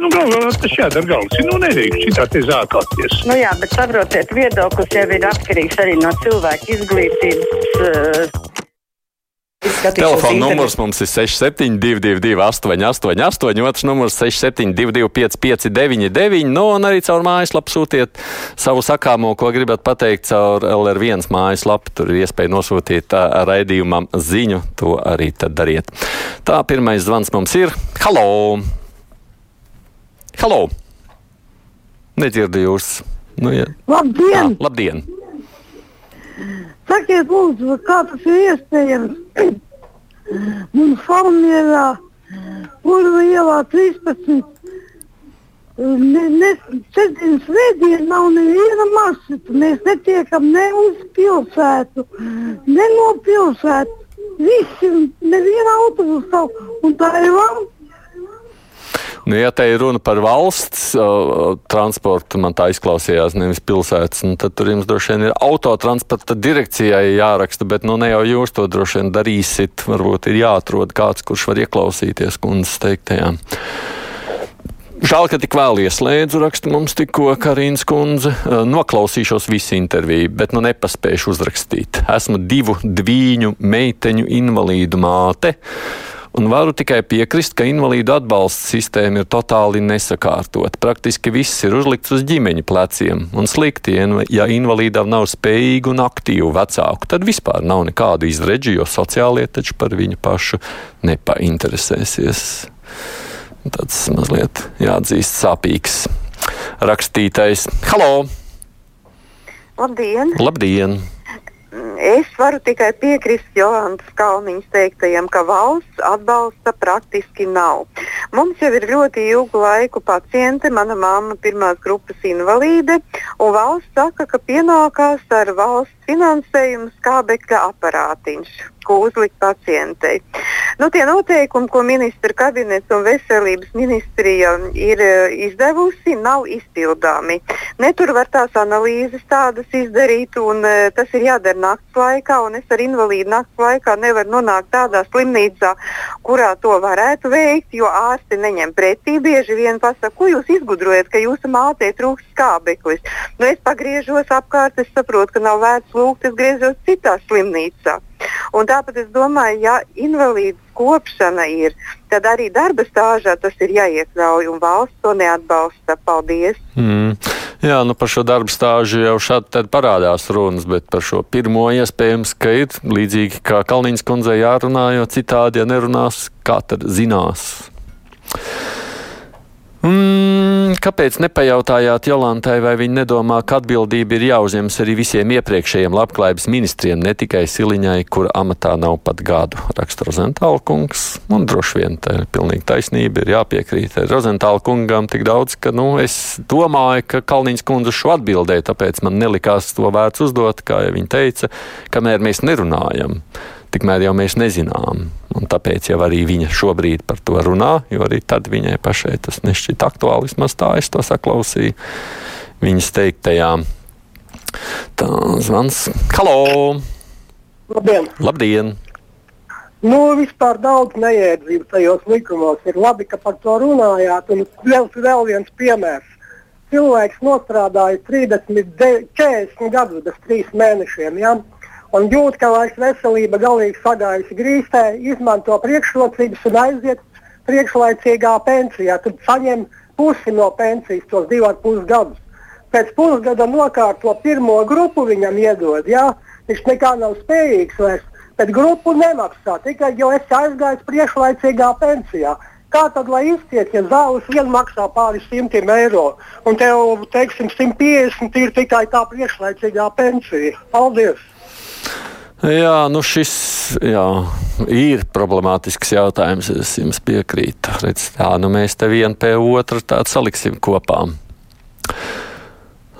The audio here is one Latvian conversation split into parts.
Nu, galvā tas jādara galvas. Nu, nedrīkst šitā te zākāties. Nu jā, bet saprotiet, viedoklis jau ir atkarīgs arī no cilvēka izglītības. Uh, Telefona numurs mums ir 6722, 888, otrs numurs 6722, 559, nu, un arī caur mājaslapu sūtiet savu sakāmo, ko gribat pateikt caur LR1 mājaslapu. Tur ir iespēja nosūtīt raidījumam ziņu, to arī tad dariet. Tā, pirmais zvans mums ir. Halo! Halo! Nedzirdu jūs. Nu, ja. Labdien! Ah, labdien! Sakiet, lūdzu, kā tas ir iespējams? Mums Falmierā, Urva ielā 13. Ne, ne, Ceturtdienas svētdiena nav neviena maršruta. Mēs netiekam ne uz pilsētu, ne no pilsētas. Visi, neviena autobusa nav. Un tā ir valsts Nu, ja te ir runa par valsts uh, transportu, man tā izklausījās, nevis pilsētas, nu, tad tur jums droši vien ir autotransporta direkcijai jāraksta, bet nu, ne jau jūs to droši vien darīsit. Varbūt ir jāatrod kāds, kurš var ieklausīties kundzes teiktajā. Žēl, ka tik vēl ieslēdzu rakstu mums tikko Karīnas kundze. Noklausīšos visu interviju, bet nu nepaspējuši uzrakstīt. Esmu divu dvīņu meiteņu invalīdu māte. Un varu tikai piekrist, ka invalīdu atbalsta sistēma ir totāli nesakārtota. Praktiski viss ir uzlikts uz ģimeņa pleciem. Un slikti, ja invalīdam nav spējīgu un aktīvu vecāku, tad vispār nav nekādu izredzi, jo sociālie taču par viņu pašu nepainteresēsies. Tāds mazliet jāatzīst sāpīgs rakstītais. Halo! Labdien! Labdien! Es varu tikai piekrist Jolantas Kalniņas teiktajam, ka valsts atbalsta praktiski nav. Mums jau ir ļoti ilgu laiku paciente, mana mamma pirmās grupas invalīde, un valsts saka, ka pienākās ar valsts finansējumu skābekļa aparātiņš ko uzlikt pacientei. Nu, tie noteikumi, ko ministra kabinets un veselības ministrija ir eh, izdevusi, nav izpildāmi. Ne tur var tās analīzes tādas izdarīt, un uh, tas ir jādara naktas laikā, es ar invalīdu naktas laikā nevaru nonākt tādā slimnīcā, kurā to varētu veikt, jo ārsti neņem pretī. Bieži vien pasaka, ko jūs izgudrojat, ka jūsu mātei trūkst skābeklis. Nu, es pagriežos apkārt, es saprotu, ka nav vērts lūgt, es griežos citā slimnīcā. Un tāpēc es domāju, ja invalīdu kopšana ir, tad arī darba stāžā tas ir jāiekļauj, un valsts to neatbalsta. Paldies! Mm. Jā, nu par šo darbu stāžu jau šādi parādās runas, bet par šo pirmo iespējams, ka ir līdzīgi kā Kalniņas kundzei jārunā, jo citādi, ja nerunās, kā tad zinās. Mm, kāpēc nepajautājāt Jolantai, vai viņa nedomā, ka atbildība ir jāuzņemas arī visiem iepriekšējiem labklājības ministriem, ne tikai Siliņai, kur amatā nav pat gadu? Raksta Rozentāla kungs. Un droši vien tā ir pilnīgi taisnība, ir jāpiekrīt Rozentāla kungam tik daudz, ka nu, es domāju, ka Kalniņas kundze šo atbildēja, tāpēc man nelikās to vērts uzdot, kā jau viņa teica, kamēr mēs nerunājam tikmēr jau mēs nezinām. Un tāpēc jau arī viņa šobrīd par to runā, jo arī tad viņai pašai tas nešķiet aktuāli. Vismaz tā es to saklausīju viņas teiktajām. Tā zvans. Halo! Labdien! Labdien. Nu, vispār daudz neiedzību tajos likumos. Ir labi, ka par to runājāt. Un vēl, vēl viens piemērs. Cilvēks nostrādāja 30, 40 gadus bez 3 mēnešiem. Ja? Un jūt, ka vairs veselība galīgi sagājusi grīstē, izmanto priekšrocības un aiziet priekšlaicīgā pensijā. Tad saņem pusi no pensijas, tos divus pus gadus. Pēc pusgada nokārto pirmo grupu viņam iedod. Jā, viņš nekā nav spējīgs vairs, bet grupu nemaksā tikai jo es aizgāju priekšlaicīgā pensijā. Kā tad, lai iztiek, ja zāles vien maksā pāri simtiem eiro, un tev, teiksim, 150 ir tikai tā priekšlaicīgā pensija? Paldies! Jā, nu šis jā, ir problemātisks jautājums. Es jums piekrītu. Redz, tā, nu mēs te vienu pie otra tādu saliksim kopā.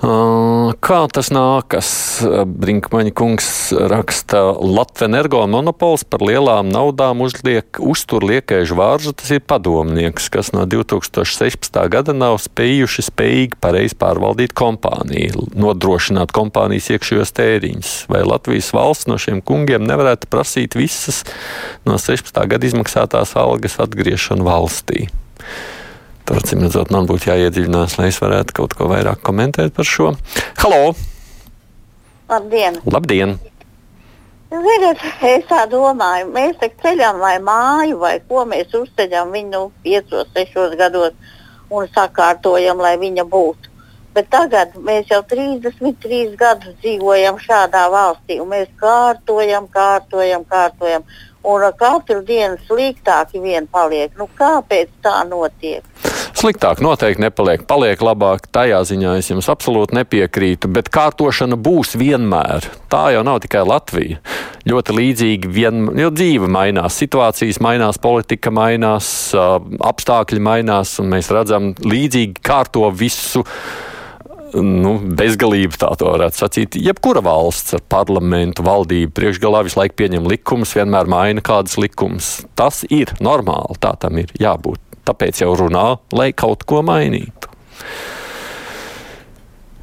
Kā tas nākas? Brinkmaņa kungs raksta, Latvijas energo monopols par lielām naudām uzliek, uztur liekēžu vāržu. Tas ir padomnieks, kas no 2016. gada nav spējuši spējīgi pareizi pārvaldīt kompāniju, nodrošināt kompānijas iekšējos tēriņus. Vai Latvijas valsts no šiem kungiem nevarētu prasīt visas no 16. gada izmaksātās algas atgriešanu valstī? Tur, acīm redzot, man būtu jāiedziļinās, lai es varētu kaut ko vairāk komentēt par šo. Halo! Labdien! Labdien! Ziniet, es tā domāju, mēs te ceļam vai māju, vai ko mēs uzceļam viņu nu, 5, 6 gados un sakārtojam, lai viņa būtu. Bet tagad mēs jau 33 gadus dzīvojam šādā valstī, un mēs kārtojam, kārtojam, kārtojam. Un katru dienu sliktāk vien paliek. Nu, kāpēc tā notiek? Sliktāk noteikti nepaliek, paliek labāk. Tajā ziņā es jums absolūti nepiekrītu, bet kārtošana būs vienmēr. Tā jau nav tikai Latvija. Ļoti līdzīgi, vien, jo dzīve mainās, situācijas mainās, politika mainās, apstākļi mainās, un mēs redzam līdzīgi kārto visu nu, bezgalība, tā varētu sacīt. Jebkura valsts ar parlamentu, valdību priekšgalā visu laiku pieņem likumus, vienmēr maina kādas likumus. Tas ir normāli, tā tam ir jābūt tāpēc jau runā, lai kaut ko mainītu.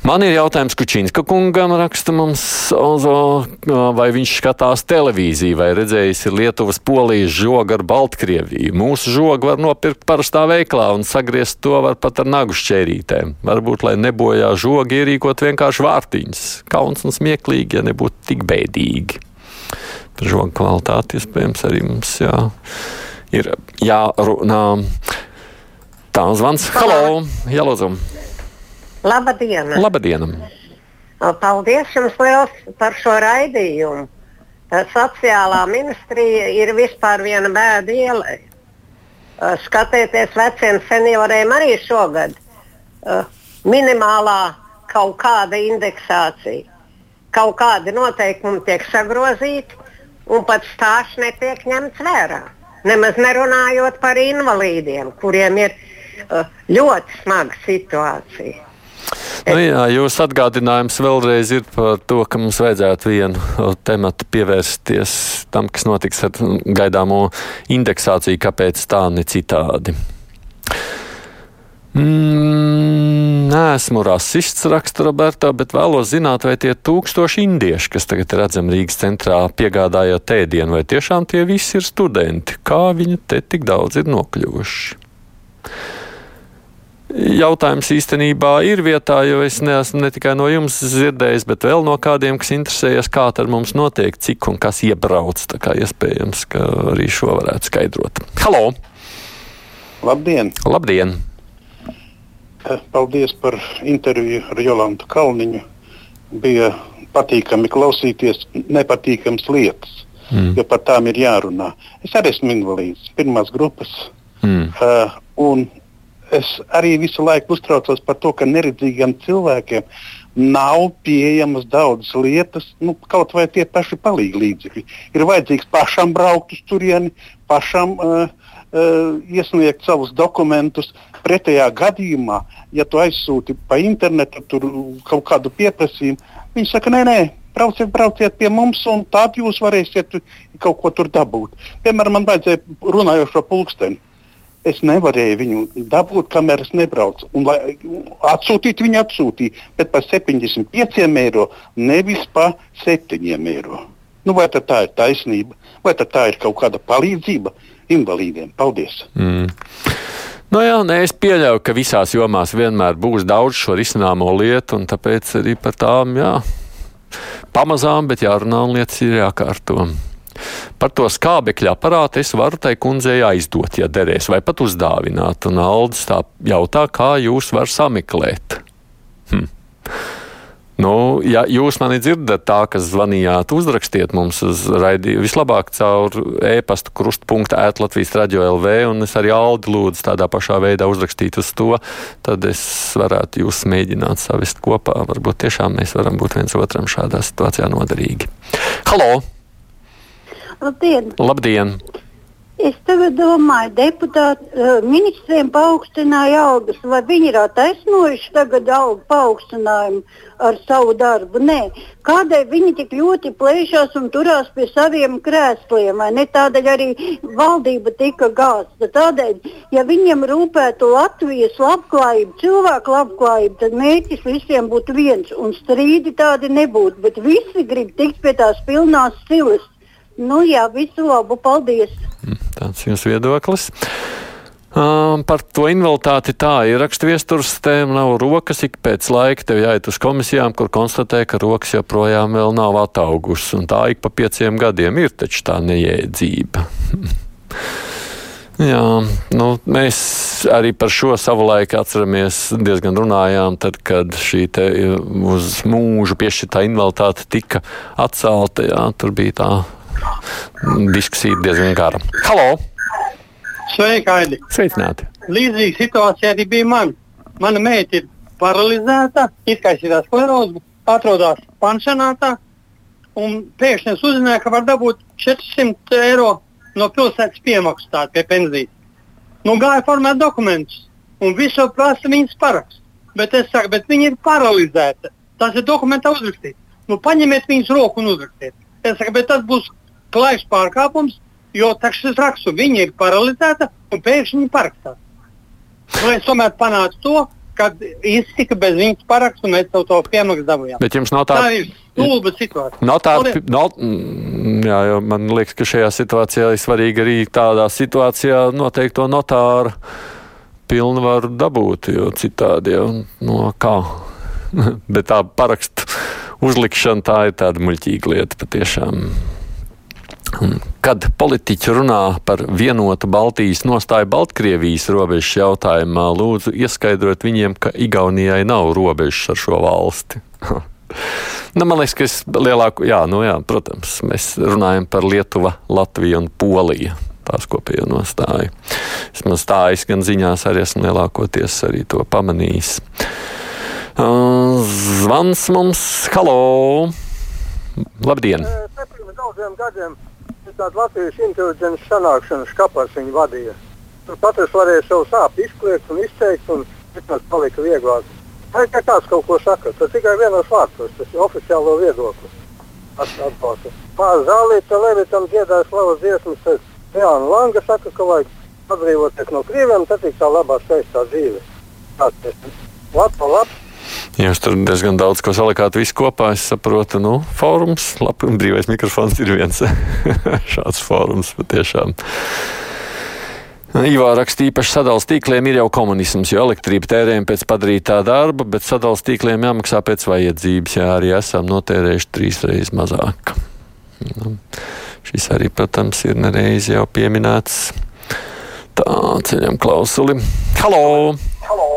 Man ir jautājums Kučīnska kungam, raksta mums, Ozo, vai viņš skatās televīziju, vai redzējis Lietuvas polijas žogu ar Baltkrieviju. Mūsu žogu var nopirkt parastā veiklā un sagriezt to var pat ar nagu šķērītēm. Varbūt, lai nebojā žogi, ierīkot vienkārši vārtiņas. Kauns un smieklīgi, ja nebūtu tik bēdīgi. Par žogu kvalitāti iespējams arī mums jā, ir jārunā. Tā zvans. Halo! Jā, lūdzu! Labdien! Labdien! Paldies jums liels par šo raidījumu. Sociālā ministrija ir vispār viena bēda ielai. Skatieties veciem senioriem arī šogad. Minimālā kaut kāda indeksācija. Kaut kādi noteikumi tiek sagrozīti, un pat stāsts netiek ņemts vērā. Nemaz nerunājot par invalīdiem, kuriem ir ļoti smaga situācija. Nu, jā, jūs atgādinājums vēlreiz ir par to, ka mums vajadzētu vienu tematu pievērsties tam, kas notiks ar gaidāmo indeksāciju, kāpēc tā ne citādi. Mm, nē, esmu rasists, raksta Roberta, bet vēlos zināt, vai tie tūkstoši indieši, kas tagad ir redzami Rīgas centrā, piegādājot ēdienu, vai tiešām tie visi ir studenti? Kā viņi te tik daudz ir nokļuvuši? Jautājums īstenībā ir vietā, jo es neesmu ne tikai no jums dzirdējis, bet vēl no kādiem, kas interesējas, kā ar mums notiek, cik un kas iebrauc. Tā kā iespējams, ka arī šo varētu skaidrot. Halo! Labdien! Labdien! Eh, paldies par interviju ar Jolantu Kalniņu. Bija patīkami klausīties nepatīkamas lietas, mm. jo par tām ir jārunā. Es arī esmu invalīds, pirmās grupas. Mm. Uh, un es arī visu laiku uztraucos par to, ka neredzīgiem cilvēkiem nav pieejamas daudzas lietas, nu, kaut vai tie paši palīgi līdzekļi. Ir vajadzīgs pašam braukt uz turieni, pašam uh, uh, iesniegt savus dokumentus. Pretējā gadījumā, ja tu aizsūti pa internetu kaut kādu pieprasījumu, viņi saka, nē, nē. Brauciet, brauciet pie mums, un tad jūs varēsiet kaut ko tur dabūt. Piemēram, man vajadzēja runājošo pulksteni es nevarēju viņu dabūt, kamēr es nebraucu. Un, lai atsūtīt, viņi atsūtīja, bet par 75 eiro, nevis par 7 eiro. Nu, vai tā ir taisnība, vai tā ir kaut kāda palīdzība invalīdiem? Paldies! Mm. Nu jā, nē, es pieļauju, ka visās jomās vienmēr būs daudz šo risināmo lietu, un tāpēc arī par tām jā, pamazām, bet jārunā un lietas ir jākārto. Par to skābekļa aparātu es varu tai kundzei aizdot, ja derēs, vai pat uzdāvināt. Un Aldis tā jautā, kā jūs varat sameklēt. Hm. Nu, ja jūs mani dzirdat tā, kas zvanījāt, uzrakstiet mums uz raidījumu vislabāk caur e-pasta krustpunkta ēt Latvijas radio LV, un es arī Aldi lūdzu tādā pašā veidā uzrakstīt uz to, tad es varētu jūs mēģināt savest kopā. Varbūt tiešām mēs varam būt viens otram šādā situācijā noderīgi. Halo! Labdien! Labdien. Es tagad domāju, deputāti uh, ministriem paaugstināja algas, vai viņi ir attaisnojuši tagad algu paaugstinājumu ar savu darbu? Nē. Kādēļ viņi tik ļoti plēšās un turās pie saviem krēsliem, vai ne? Tādēļ arī valdība tika gāzta. Tādēļ, ja viņiem rūpētu Latvijas labklājība, cilvēku labklājība, tad mērķis visiem būtu viens un strīdi tādi nebūtu, bet visi grib tikt pie tās pilnās silas. Nu, jā, visu labu, paldies! Mm, tāds jums viedoklis. Um, par to invaliditāti tā ir rakstviestures tēma, nav rokas, ik pēc laika tev jāiet uz komisijām, kur konstatē, ka rokas joprojām vēl nav ataugušas, un tā ik pa pieciem gadiem ir taču tā nejēdzība. Jā, nu, mēs arī par šo savulaik atceramies, diezgan runājām, tad, kad šī uz mūžu piešķirtā invaliditāte tika atcelta. Jā, tur bija tā diskusija diezgan gara. Halo! Sveiki, Aidi! Sveicināti! Līdzīga situācija arī bija man. Mana meita ir paralizēta, izkaisītā skleroze, atrodas pansionātā. Un pēkšņi es uzzināju, ka var dabūt 400 eiro no pilsētas piemaksu tādu pie pensijas. Nu, gāja formēt dokumentus, un visu prasa viņas parakstu. Bet es saku, bet viņa ir paralizēta. Tas ir dokumentā uzrakstīts. Nu, paņemiet viņas roku un uzrakstiet. Es saku, bet tas būs klajš pārkāpums, jo šis raksts viņa ir paralizēta un pēkšņi viņa parakstās. Nu, es tomēr panācu to, ka iztika bez viņas parakstu un mēs to, to piemaksu dabūjām. Bet jums nav tā, tā ir stulba situācija. Nav tā, nav, mm, jā, jo man liekas, ka šajā situācijā ir svarīgi arī tādā situācijā noteikto notāru pilnvaru dabūt, jo citādi jau no kā. Bet tā parakstu uzlikšana tā ir tāda muļķīga lieta patiešām. Kad politiķi runā par vienotu Baltijas nostāju Baltkrievijas robežas jautājumā, lūdzu ieskaidrot viņiem, ka Igaunijai nav robežas ar šo valsti. nu, man liekas, ka es lielāku, jā, nu jā, protams, mēs runājam par Lietuvu, Latviju un Poliju. Tās kopējo nostāju. Vismaz tā es gan ziņās arī esmu lielākoties arī to pamanījis. Zvans mums, halo! Labdien! Pirms daudziem gadiem tāda Latvijas inteliģences sanākšanas kapars viņa vadīja. Tur katrs varēja savu sāpju izkliegt un izteikt, un tas palika vieglāk. Tā ir kāds kaut ko saka, tas tikai vienos vārdos, tas ir oficiālo viedokli. Atbalsta. Pār zālīta Levitam dziedāja slavas dziesmas, tad Jāna Langa saka, ka vajag atbrīvoties no krieviem, tad tik tā labā skaistā dzīve. Tāds ir. Labi, labi. Jūs tur diezgan daudz ko salikāt visu kopā. Es saprotu, nu, fórums, labi, un brīvais mikrofons ir viens šāds fórums patiešām. Ivā rakstīja, īpaši sadalījuma tīkliem ir jau komunisms, jo elektrība tērējam pēc padarītā darba, bet sadalījuma tīkliem jāmaksā pēc vajadzības. Jā, arī esam notērējuši trīs reizes mazāk. Nu, šis arī, protams, ir nereiz jau pieminēts. Tā ceļam klausuli. Halo! Halo!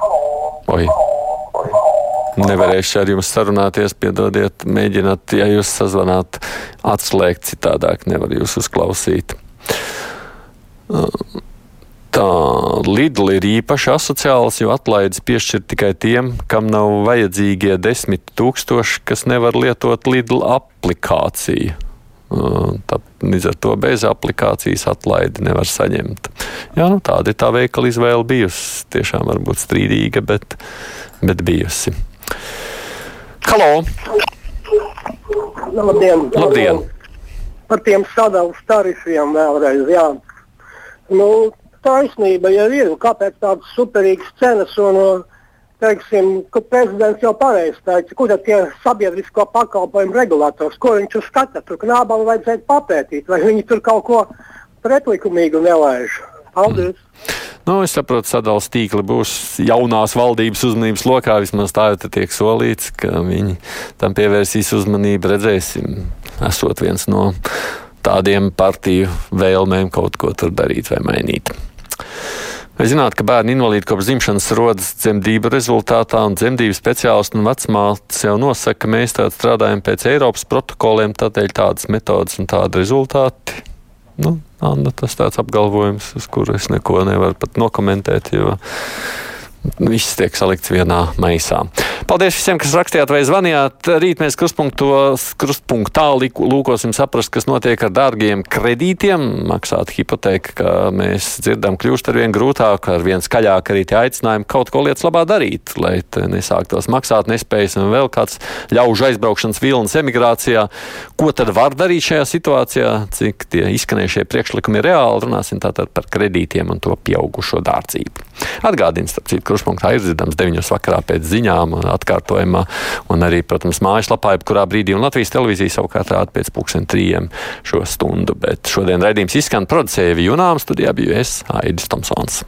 Halo! Oi! Nevarēšu ar jums sarunāties, piedodiet, mēģināt, ja jūs sazvanāt, atslēgt citādāk, nevar jūs uzklausīt. Tā Lidl ir īpaši asociāls, jo atlaides piešķir tikai tiem, kam nav vajadzīgie desmit tūkstoši, kas nevar lietot Lidl aplikāciju. Tā, līdz ar to bez aplikācijas atlaidi nevar saņemt. Jā, nu, tāda ir tā veikala izvēle bijusi. Tiešām varbūt strīdīga, bet, bet bijusi. Halo! Labdien! Labdien. Par tiem sadalījuma tarifiem vēlreiz. Jā. Nu, taisnība jau ir. Kāpēc tādas superīgas cenas? Un, teiksim, ka prezidents jau pareizi teica, kur ir tie sabiedrisko pakalpojumu regulators, ko viņš tur skata. Tur knābam vajadzētu papētīt, vai viņi tur kaut ko pretlikumīgu nelaiž. Paldies! Mm. Nu, es saprotu, sadalījuma tīkli būs jaunās valdības uzmanības lokā. Vismaz tā jau tiek solīts, ka viņi tam pievērsīs uzmanību. Redzēsim, esot viens no tādiem partiju vēlmēm kaut ko tur darīt vai mainīt. Vai zināt, ka bērni invalīdi kopš dzimšanas rodas dzemdību rezultātā, un dzemdību speciālisti un vecmātes jau nosaka, ka mēs tādā strādājam pēc Eiropas protokoliem, tādēļ tādas metodas un tādi rezultāti Nu, Anna, tas tāds apgalvojums, uz kuru es neko nevaru pat nokomentēt, jo Viss tiek salikts vienā maisā. Paldies visiem, kas rakstījāt vai zvanījāt. Rīt mēs krustpunktā lūkosim saprast, kas notiek ar dārgiem kredītiem. Maksāt hipotēku, kā mēs dzirdam, kļūst ar vien grūtāk, ar vien skaļāk arī tie aicinājumi kaut ko lietas labā darīt, lai nesāktos maksāt nespējas un vēl kāds ļaužu aizbraukšanas vilnas emigrācijā. Ko tad var darīt šajā situācijā? Cik tie izskanējušie priekšlikumi ir reāli? Runāsim tātad par kredītiem un to pieaugušo dārdzību. Atgādījums, starp citu, kuršpunktā ir dzirdams 9 vakarā pēc ziņām un atkārtojumā, un arī, protams, mājaslapā, kurā brīdī, un Latvijas televīzija savukārt rāda pēc pulksten trījiem šo stundu. Bet šodien raidījums izskan producēja Junām, studijā biju es, Aidis Tomsons.